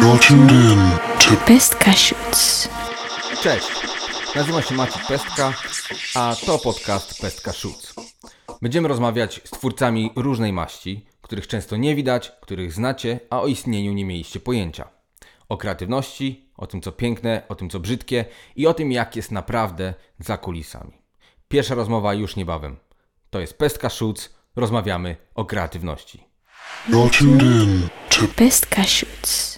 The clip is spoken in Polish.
You're tuned in to Cześć, nazywam się Maciej Pestka, a to podcast Pestka Shoots. Będziemy rozmawiać z twórcami różnej maści, których często nie widać, których znacie, a o istnieniu nie mieliście pojęcia. O kreatywności, o tym co piękne, o tym co brzydkie i o tym jak jest naprawdę za kulisami. Pierwsza rozmowa już niebawem. To jest Pestka Shoots, rozmawiamy o kreatywności. You're tuned in to Pestka Shoots.